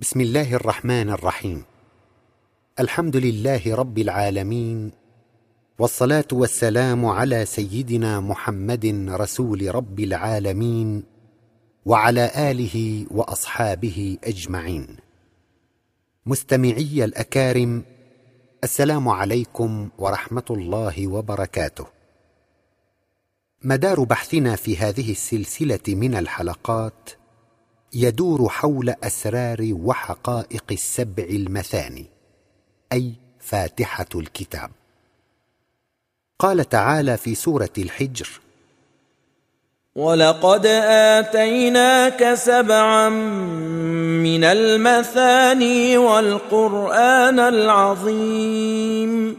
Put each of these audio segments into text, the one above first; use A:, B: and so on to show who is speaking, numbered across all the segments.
A: بسم الله الرحمن الرحيم. الحمد لله رب العالمين والصلاة والسلام على سيدنا محمد رسول رب العالمين وعلى آله وأصحابه أجمعين. مستمعي الأكارم السلام عليكم ورحمة الله وبركاته. مدار بحثنا في هذه السلسلة من الحلقات يدور حول أسرار وحقائق السبع المثاني أي فاتحة الكتاب. قال تعالى في سورة الحجر
B: ولقد اتيناك سبعا من المثاني والقران العظيم.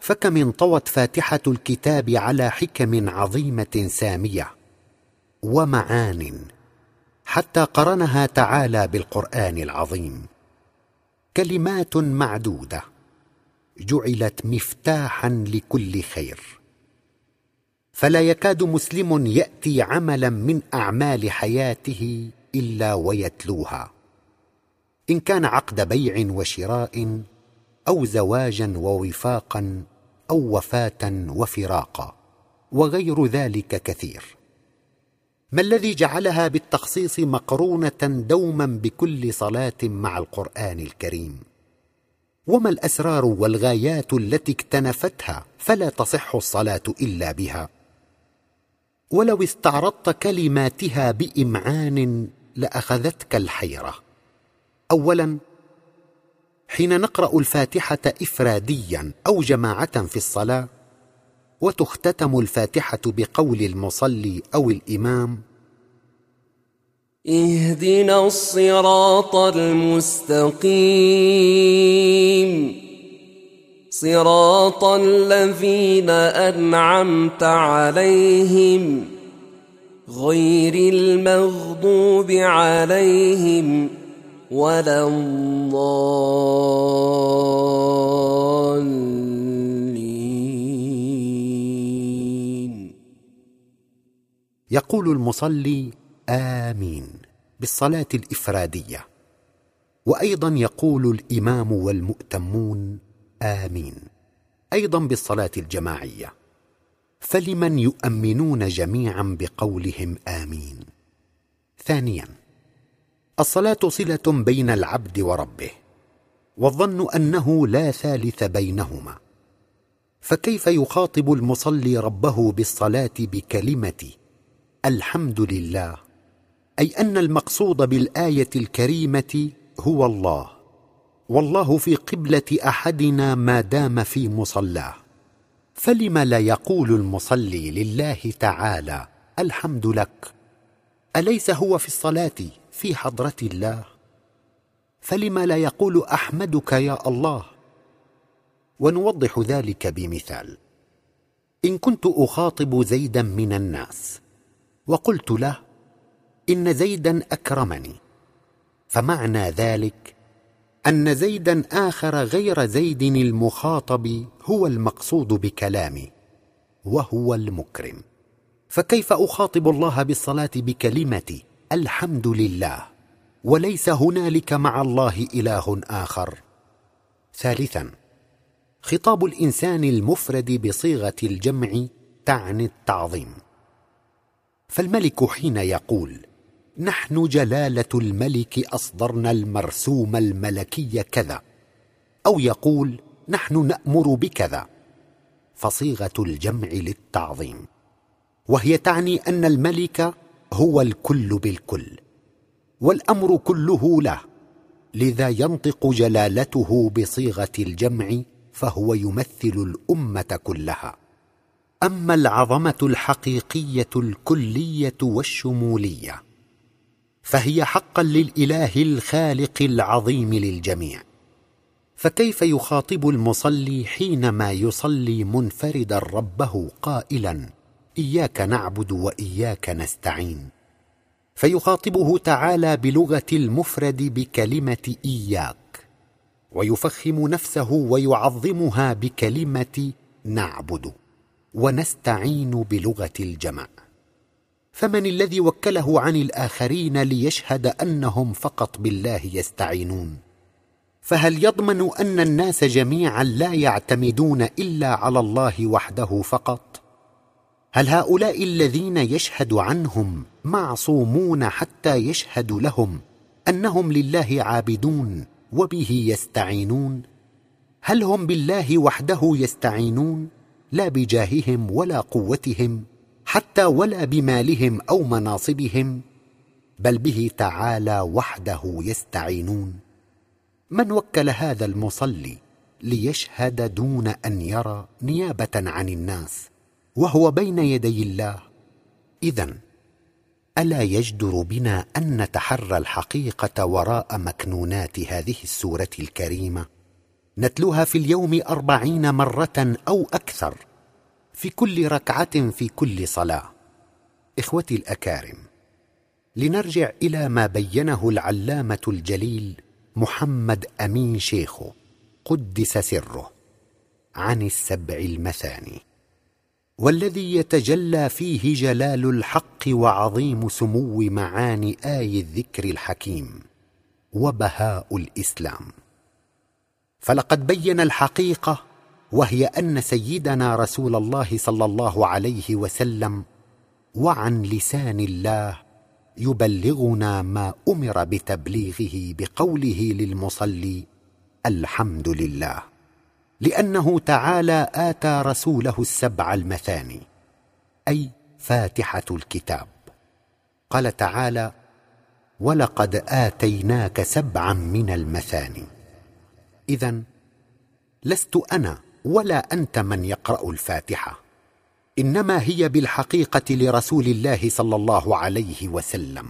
A: فكم انطوت فاتحة الكتاب على حكم عظيمة سامية ومعان. حتى قرنها تعالى بالقرآن العظيم. كلمات معدودة جعلت مفتاحا لكل خير. فلا يكاد مسلم يأتي عملا من أعمال حياته إلا ويتلوها. إن كان عقد بيع وشراء أو زواجا ووفاقا أو وفاة وفراقا وغير ذلك كثير. ما الذي جعلها بالتخصيص مقرونة دوما بكل صلاة مع القرآن الكريم؟ وما الأسرار والغايات التي اكتنفتها فلا تصح الصلاة إلا بها؟ ولو استعرضت كلماتها بإمعان لأخذتك الحيرة. اولا حين نقرأ الفاتحة افراديا أو جماعة في الصلاة وتختتم الفاتحة بقول المصلي أو الإمام
B: اهدنا الصراط المستقيم. صراط الذين أنعمت عليهم غير المغضوب عليهم ولا الضالين.
A: يقول المصلي آمين بالصلاة الإفرادية. وأيضا يقول الإمام والمؤتمون آمين أيضا بالصلاة الجماعية. فلمن يؤمنون جميعا بقولهم آمين؟ ثانيا الصلاة صلة بين العبد وربه والظن أنه لا ثالث بينهما. فكيف يخاطب المصلي ربه بالصلاة بكلمة الحمد لله أي أن المقصود بالآية الكريمة هو الله والله في قبلة أحدنا ما دام في مصلاه فلم لا يقول المصلي لله تعالى الحمد لك؟ أليس هو في الصلاة في حضرة الله؟ فلم لا يقول أحمدك يا الله؟ ونوضح ذلك بمثال إن كنت أخاطب زيدا من الناس وقلت له إن زيدا أكرمني. فمعنى ذلك أن زيدا آخر غير زيد المخاطب هو المقصود بكلامي وهو المكرم. فكيف أخاطب الله بالصلاة بكلمه الحمد لله. وليس هنالك مع الله إله آخر. ثالثا خطاب الإنسان المفرد بصيغة الجمع تعني التعظيم. فالملك حين يقول نحن جلالة الملك اصدرنا المرسوم الملكي كذا. أو يقول نحن نأمر بكذا. فصيغة الجمع للتعظيم. وهي تعني أن الملك هو الكل بالكل والأمر كله له لذا ينطق جلالته بصيغة الجمع فهو يمثل الأمة كلها. أما العظمة الحقيقية الكلية والشمولية فهي حقا للإله الخالق العظيم للجميع. فكيف يخاطب المصلي حينما يصلي منفردا ربه قائلا إياك نعبد وإياك نستعين فيخاطبه تعالى بلغة المفرد بكلمة إياك ويفخم نفسه ويعظمها بكلمة نعبد ونستعين بلغة الجمع. فمن الذي وكله عن الآخرين ليشهد أنهم فقط بالله يستعينون. فهل يضمن أن الناس جميعا لا يعتمدون إلا على الله وحده فقط؟ هل هؤلاء الذين يشهد عنهم معصومون حتى يشهد لهم أنهم لله عابدون وبه يستعينون؟ هل هم بالله وحده يستعينون؟ لا بجاههم ولا قوتهم حتى ولا بمالهم أو مناصبهم بل به تعالى وحده يستعينون. من وكل هذا المصلي ليشهد دون أن يرى نيابة عن الناس وهو بين يدي الله؟ اذا ألا يجدر بنا أن نتحرى الحقيقة وراء مكنونات هذه السورة الكريمة؟ نتلوها في اليوم أربعين مرة أو أكثر في كل ركعة في كل صلاة. إخوتي الأكارم لنرجع إلى ما بينه العلامة الجليل محمد أمين شيخه قدس سره عن السبع المثاني. والذي يتجلى فيه جلال الحق وعظيم سمو معاني آي الذكر الحكيم وبهاء الإسلام. فلقد بين الحقيقة وهي أن سيدنا رسول الله صلى الله عليه وسلم وعن لسان الله يبلغنا ما أمر بتبليغه بقوله للمصلي الحمد لله. لأنه تعالى آتى رسوله السبع المثاني أي فاتحة الكتاب. قال تعالى ولقد آتيناك سبعا من المثاني اذا لست أنا ولا أنت من يقرأ الفاتحة إنما هي بالحقيقة لرسول الله صلى الله عليه وسلم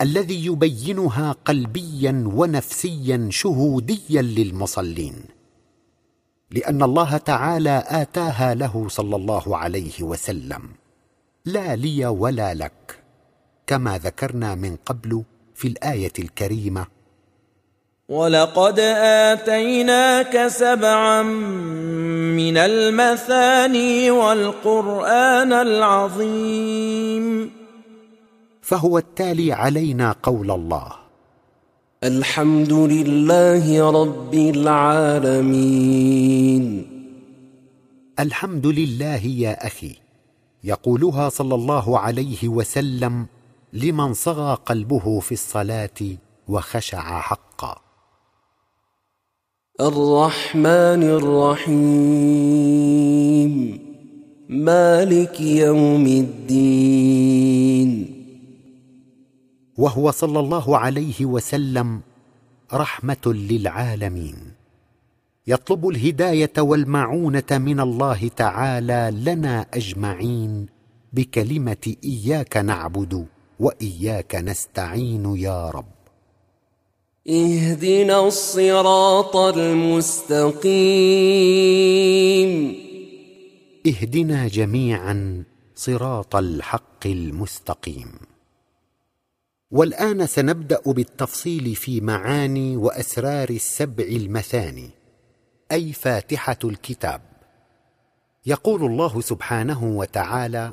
A: الذي يبينها قلبيا ونفسيا شهوديا للمصلين لأن الله تعالى آتاها له صلى الله عليه وسلم لا لي ولا لك كما ذكرنا من قبل في الآية الكريمة
C: ولقد آتيناك سبعا من المثاني والقرآن العظيم
A: فهو التالي علينا قول الله.
B: الحمد لله رب العالمين.
A: الحمد لله يا أخي يقولها صلى الله عليه وسلم لمن صغى قلبه في الصلاة وخشع حقا.
B: الرحمن الرحيم. مالك يوم الدين.
A: وهو صلى الله عليه وسلم رحمة للعالمين. يطلب الهداية والمعونة من الله تعالى لنا أجمعين بكلمة إياك نعبد وإياك نستعين يا رب.
B: اهدنا الصراط المستقيم.
A: اهدنا جميعا صراط الحق المستقيم. والآن سنبدأ بالتفصيل في معاني وأسرار السبع المثاني أي فاتحة الكتاب. يقول الله سبحانه وتعالى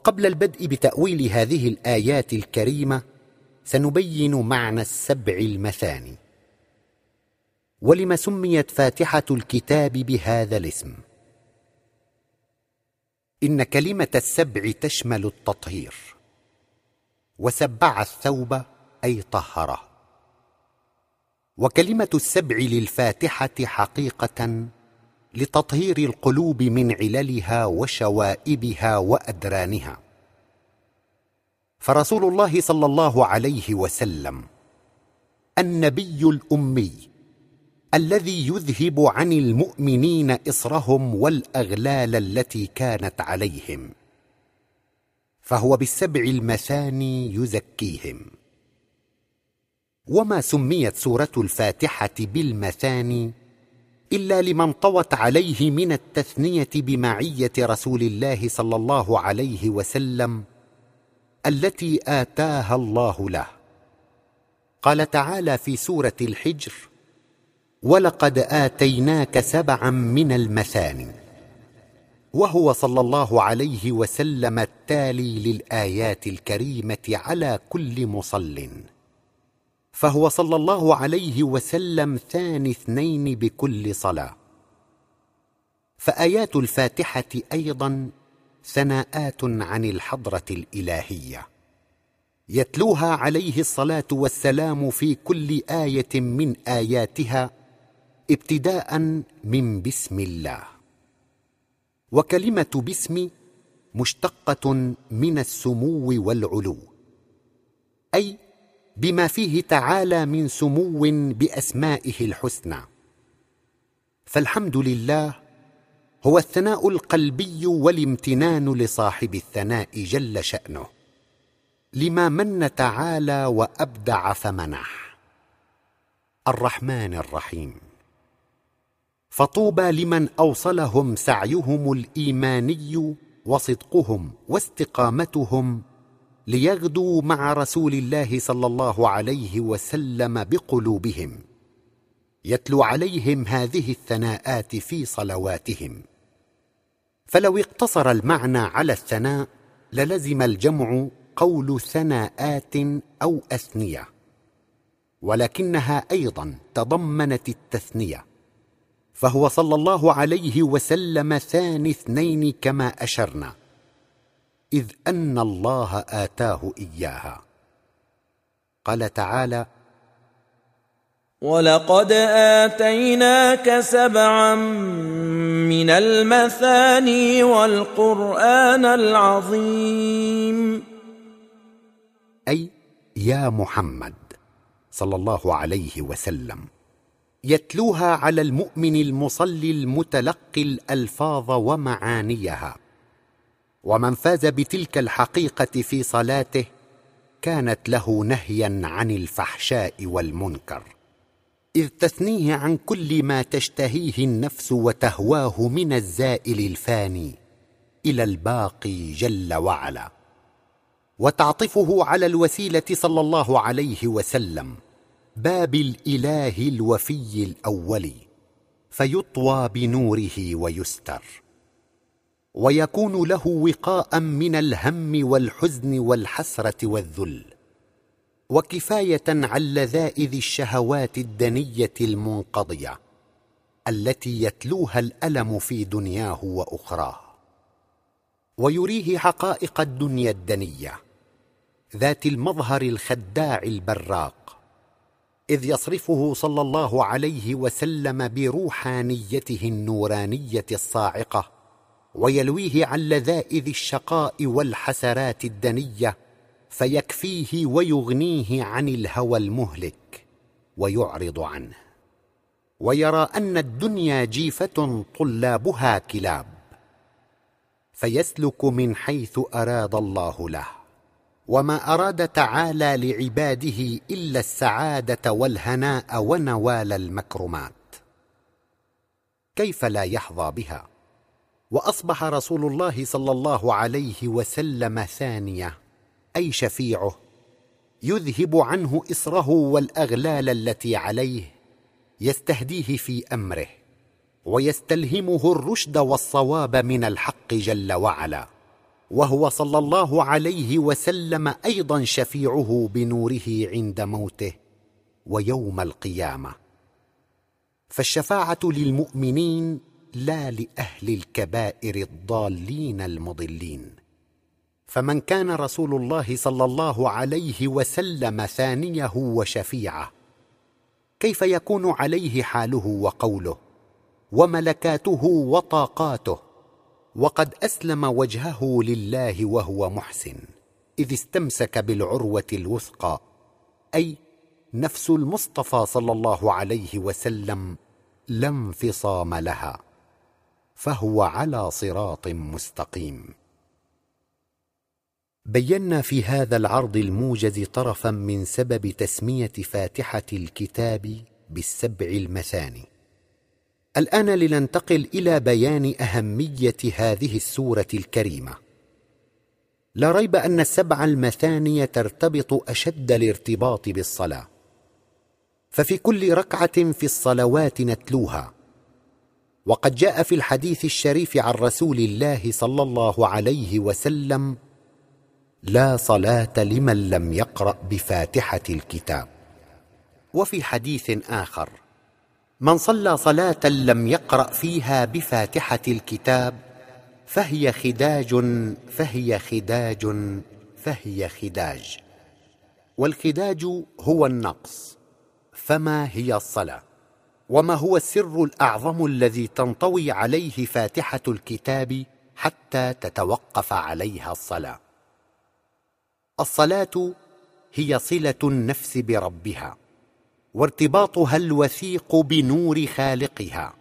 A: وقبل البدء بتأويل هذه الآيات الكريمة سنبين معنى السبع المثاني. ولم سميت فاتحة الكتاب بهذا الاسم؟ إن كلمة السبع تشمل التطهير وسبع الثوب أي طهره. وكلمة السبع للفاتحة حقيقة لتطهير القلوب من عللها وشوائبها وأدرانها. فرسول الله صلى الله عليه وسلم النبي الأمي الذي يذهب عن المؤمنين إصرهم والأغلال التي كانت عليهم فهو بالسبع المثاني يزكيهم. وما سميت سورة الفاتحة بالمثاني إلا لمن طوت عليه من التثنية بمعية رسول الله صلى الله عليه وسلم التي آتاها الله له. قال تعالى في سورة الحجر ولقد آتيناك سبعا من المثاني وهو صلى الله عليه وسلم التالي للآيات الكريمة على كل مصل. فهو صلى الله عليه وسلم ثاني اثنين بكل صلاة. فآيات الفاتحة أيضا ثناءات عن الحضرة الإلهية. يتلوها عليه الصلاة والسلام في كل آية من آياتها ابتداء من بسم الله. وكلمة بسم مشتقة من السمو والعلو أي بما فيه تعالى من سمو بأسمائه الحسنى. فالحمد لله هو الثناء القلبي والامتنان لصاحب الثناء جل شأنه. لما من تعالى وأبدع فمنح. الرحمن الرحيم. فطوبى لمن أوصلهم سعيهم الإيماني وصدقهم واستقامتهم ليغدوا مع رسول الله صلى الله عليه وسلم بقلوبهم. يتلو عليهم هذه الثناءات في صلواتهم. فلو اقتصر المعنى على الثناء للزم الجمع قول ثناءات أو أثنية. ولكنها أيضا تضمنت التثنية. فهو صلى الله عليه وسلم ثاني اثنين كما أشرنا. إذ أن الله آتاه إياها. قال تعالى
C: ولقد اتيناك سبعا من المثاني والقران العظيم.
A: أي يا محمد صلى الله عليه وسلم يتلوها على المؤمن المصلي المتلقي الألفاظ ومعانيها. ومن فاز بتلك الحقيقة في صلاته كانت له نهيا عن الفحشاء والمنكر. إذ تثنيه عن كل ما تشتهيه النفس وتهواه من الزائل الفاني إلى الباقي جل وعلا. وتعطفه على الوسيلة صلى الله عليه وسلم باب الإله الوفي الأول فيطوى بنوره ويستر. ويكون له وقاء من الهم والحزن والحسرة والذل وكفاية عن لذائذ الشهوات الدنية المنقضية التي يتلوها الألم في دنياه وأخراه. ويريه حقائق الدنيا الدنية ذات المظهر الخداع البراق إذ يصرفه صلى الله عليه وسلم بروحانيته النورانية الصاعقة ويلويه عن لذائذ الشقاء والحسرات الدنية فيكفيه ويغنيه عن الهوى المهلك ويعرض عنه. ويرى أن الدنيا جيفة طلابها كلاب فيسلك من حيث أراد الله له. وما أراد تعالى لعباده إلا السعادة والهناء ونوال المكرمات. كيف لا يحظى بها؟ وأصبح رسول الله صلى الله عليه وسلم ثانية أي شفيعه يذهب عنه اسره والأغلال التي عليه يستهديه في أمره ويستلهمه الرشد والصواب من الحق جل وعلا وهو صلى الله عليه وسلم أيضا شفيعه بنوره عند موته ويوم القيامة. فالشفاعة للمؤمنين لا لأهل الكبائر الضالين المضلين. فمن كان رسول الله صلى الله عليه وسلم ثانية وشفيعه كيف يكون عليه حاله وقوله وملكاته وطاقاته وقد أسلم وجهه لله وهو محسن إذ استمسك بالعروة الوثقى أي نفس المصطفى صلى الله عليه وسلم لا انفصام لها. فهو على صراط مستقيم. بينا في هذا العرض الموجز طرفا من سبب تسمية فاتحة الكتاب بالسبع المثاني. الآن لننتقل إلى بيان أهمية هذه السورة الكريمة. لا ريب أن السبع المثاني ترتبط أشد الارتباط بالصلاة. ففي كل ركعة في الصلوات نتلوها. وقد جاء في الحديث الشريف عن رسول الله صلى الله عليه وسلم لا صلاة لمن لم يقرأ بفاتحة الكتاب. وفي حديث آخر من صلى صلاة لم يقرأ فيها بفاتحة الكتاب فهي خداج فهي خداج فهي خداج. والخداج هو النقص فما هي الصلاة؟ وما هو السر الأعظم الذي تنطوي عليه فاتحة الكتاب حتى تتوقف عليها الصلاة؟ الصلاة هي صلة النفس بربها وارتباطها الوثيق بنور خالقها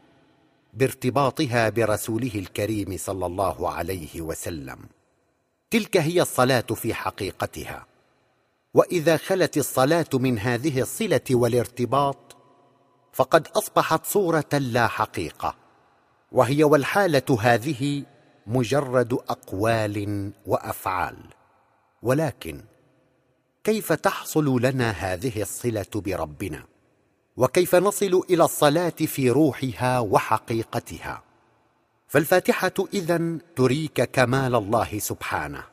A: بارتباطها برسوله الكريم صلى الله عليه وسلم. تلك هي الصلاة في حقيقتها. وإذا خلت الصلاة من هذه الصلة والارتباط فقد أصبحت صورة لا حقيقة وهي والحالة هذه مجرد أقوال وأفعال. ولكن كيف تحصل لنا هذه الصلة بربنا؟ وكيف نصل إلى الصلاة في روحها وحقيقتها؟ فالفاتحة اذا تريك كمال الله سبحانه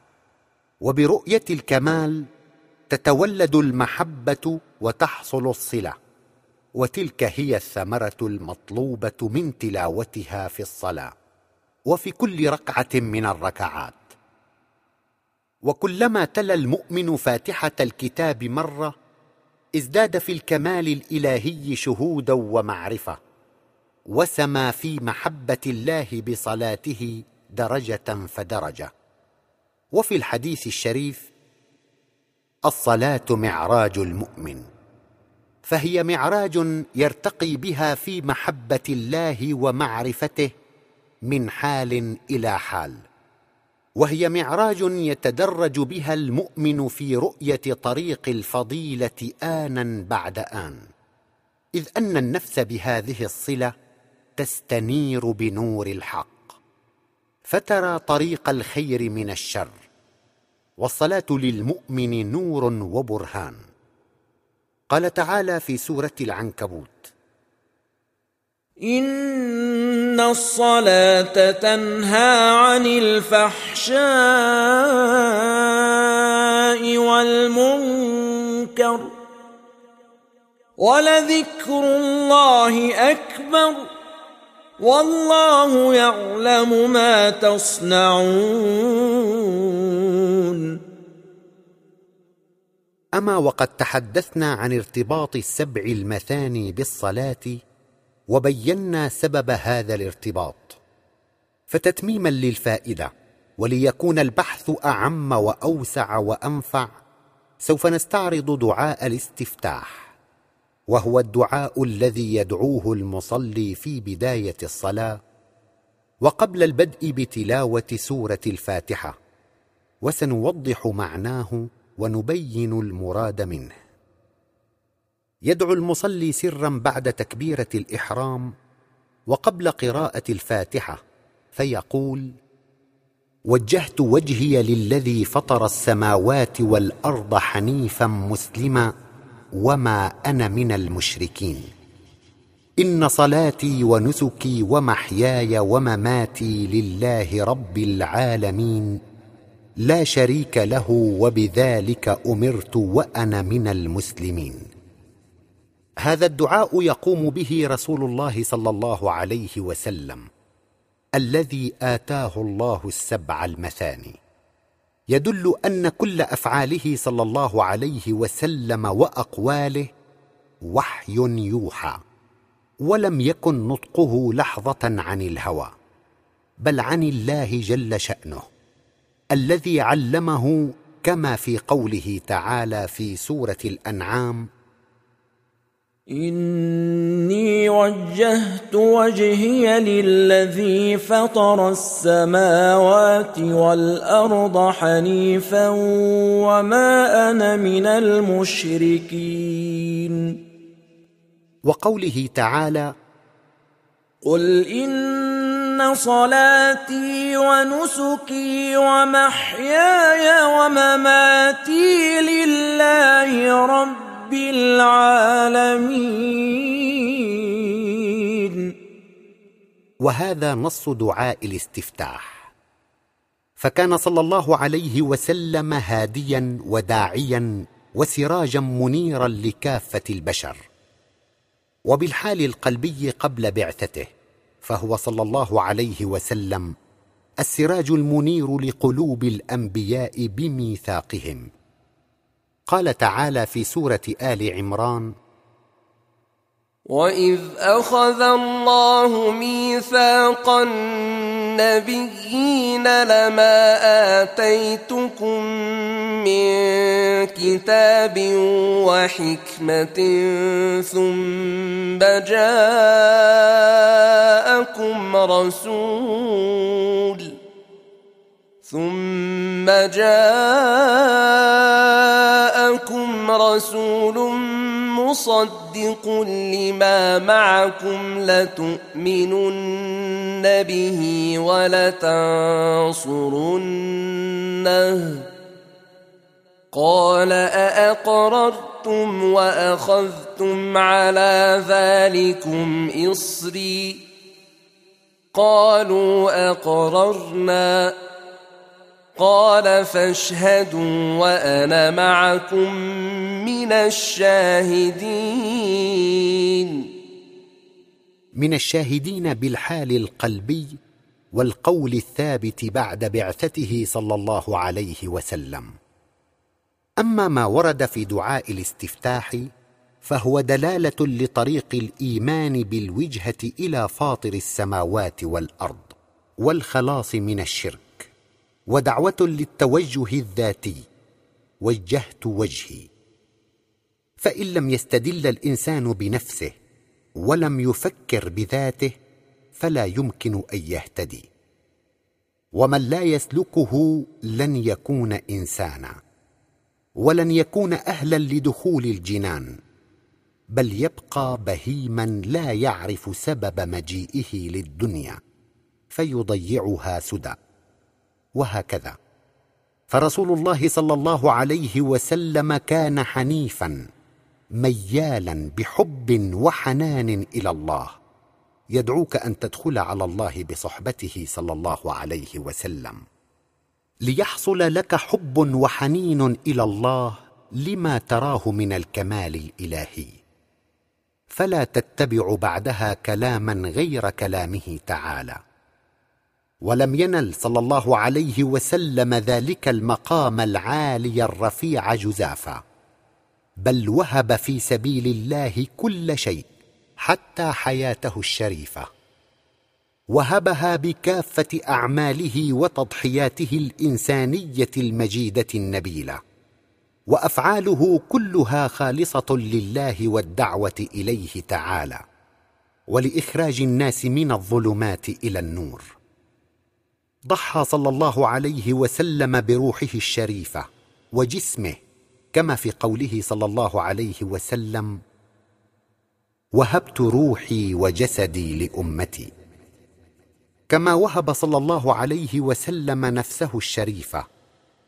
A: وبرؤية الكمال تتولد المحبة وتحصل الصلة. وتلك هي الثمرة المطلوبة من تلاوتها في الصلاة وفي كل ركعة من الركعات. وكلما تلا المؤمن فاتحة الكتاب مرة ازداد في الكمال الإلهي شهودا ومعرفة وسما في محبة الله بصلاته درجة فدرجة. وفي الحديث الشريف الصلاة معراج المؤمن. فهي معراج يرتقي بها في محبة الله ومعرفته من حال إلى حال. وهي معراج يتدرج بها المؤمن في رؤية طريق الفضيلة آنا بعد آن. إذ أن النفس بهذه الصلة تستنير بنور الحق. فترى طريق الخير من الشر والصلاة للمؤمن نور وبرهان. قال تعالى في سورة العنكبوت.
C: إن الصلاة تنهى عن الفحشاء والمنكر ولذكر الله أكبر والله يعلم ما تصنعون.
A: أما وقد تحدثنا عن ارتباط السبع المثاني بالصلاة وبينا سبب هذا الارتباط. فتتميما للفائدة وليكون البحث أعم وأوسع وأنفع سوف نستعرض دعاء الاستفتاح وهو الدعاء الذي يدعوه المصلي في بداية الصلاة وقبل البدء بتلاوة سورة الفاتحة وسنوضح معناه ونبين المراد منه. يدعو المصلي سرا بعد تكبيرة الإحرام وقبل قراءة الفاتحة فيقول وجهت وجهي للذي فطر السماوات والأرض حنيفا مسلما وما أنا من المشركين. إن صلاتي ونسكي ومحياي ومماتي لله رب العالمين لا شريك له وبذلك أمرت وأنا من المسلمين. هذا الدعاء يقوم به رسول الله صلى الله عليه وسلم الذي آتاه الله السبع المثاني. يدل أن كل أفعاله صلى الله عليه وسلم وأقواله وحي يوحى ولم يكن نطقه لحظة عن الهوى بل عن الله جل شأنه. الذي علمه كما في قوله تعالى في سورة الأنعام
C: إني وجهت وجهي للذي فطر السماوات والأرض حنيفا وما أنا من المشركين.
A: وقوله تعالى
C: قل إن صلاتي ونسكي ومحياي ومماتي لله رب العالمين
A: وهذا نص دعاء الاستفتاح. فكان صلى الله عليه وسلم هاديا وداعيا وسراجا منيرا لكافة البشر وبالحال القلبي قبل بعثته. فهو صلى الله عليه وسلم السراج المنير لقلوب الأنبياء بميثاقهم. قال تعالى في سورة آل عمران
B: واذ اخذ الله ميثاق النبيين لما اتيتكم من كتاب وحكمه ثم جاءكم رسول ثم جاءكم رسول مصدق لما معكم لتؤمنن به ولتنصرنه. قال أأقررتم وأخذتم على ذلكم إصري؟ قالوا أقررنا. قال فاشهدوا وأنا معكم من الشاهدين.
A: من الشاهدين بالحال القلبي والقول الثابت بعد بعثته صلى الله عليه وسلم. أما ما ورد في دعاء الاستفتاح فهو دلالة لطريق الإيمان بالوجهة إلى فاطر السماوات والأرض والخلاص من الشرك. ودعوة للتوجه الذاتي. وجهت وجهي. فإن لم يستدل الإنسان بنفسه ولم يفكر بذاته فلا يمكن أن يهتدي. ومن لا يسلكه لن يكون إنسانا. ولن يكون أهلا لدخول الجنان. بل يبقى بهيما لا يعرف سبب مجيئه للدنيا. فيضيعها سدى. وهكذا. فرسول الله صلى الله عليه وسلم كان حنيفا ميالا بحب وحنان إلى الله. يدعوك أن تدخل على الله بصحبته صلى الله عليه وسلم. ليحصل لك حب وحنين إلى الله لما تراه من الكمال الإلهي. فلا تتبع بعدها كلاما غير كلامه تعالى. ولم ينل صلى الله عليه وسلم ذلك المقام العالي الرفيع جزافا بل وهب في سبيل الله كل شيء حتى حياته الشريفة. وهبها بكافة أعماله وتضحياته الإنسانية المجيدة النبيلة. وأفعاله كلها خالصة لله والدعوة إليه تعالى. ولإخراج الناس من الظلمات إلى النور. ضحى صلى الله عليه وسلم بروحه الشريفة وجسمه كما في قوله صلى الله عليه وسلم وهبت روحي وجسدي لأمتي. كما وهب صلى الله عليه وسلم نفسه الشريفة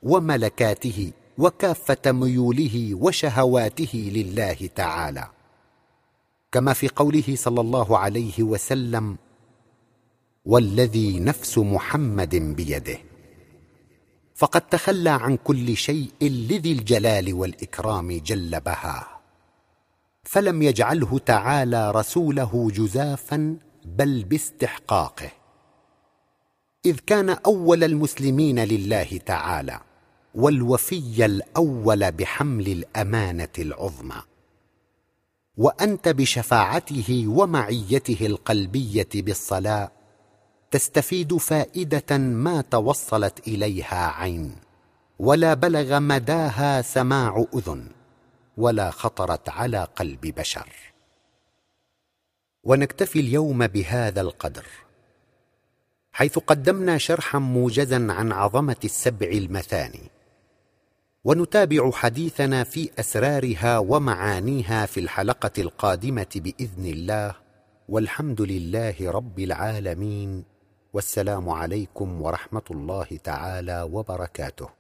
A: وملكاته وكافة ميوله وشهواته لله تعالى. كما في قوله صلى الله عليه وسلم والذي نفس محمد بيده. فقد تخلى عن كل شيء لذي الجلال والإكرام جل بهاه فلم يجعله تعالى رسوله جزافا بل باستحقاقه. إذ كان أول المسلمين لله تعالى والوفي الأول بحمل الأمانة العظمى. وأنت بشفاعته ومعيته القلبية بالصلاة تستفيد فائدة ما توصلت إليها عين ولا بلغ مداها سماع أذن ولا خطرت على قلب بشر. ونكتفي اليوم بهذا القدر. حيث قدمنا شرحا موجزا عن عظمة السبع المثاني ونتابع حديثنا في أسرارها ومعانيها في الحلقة القادمة بإذن الله والحمد لله رب العالمين. والسلام عليكم ورحمة الله تعالى وبركاته.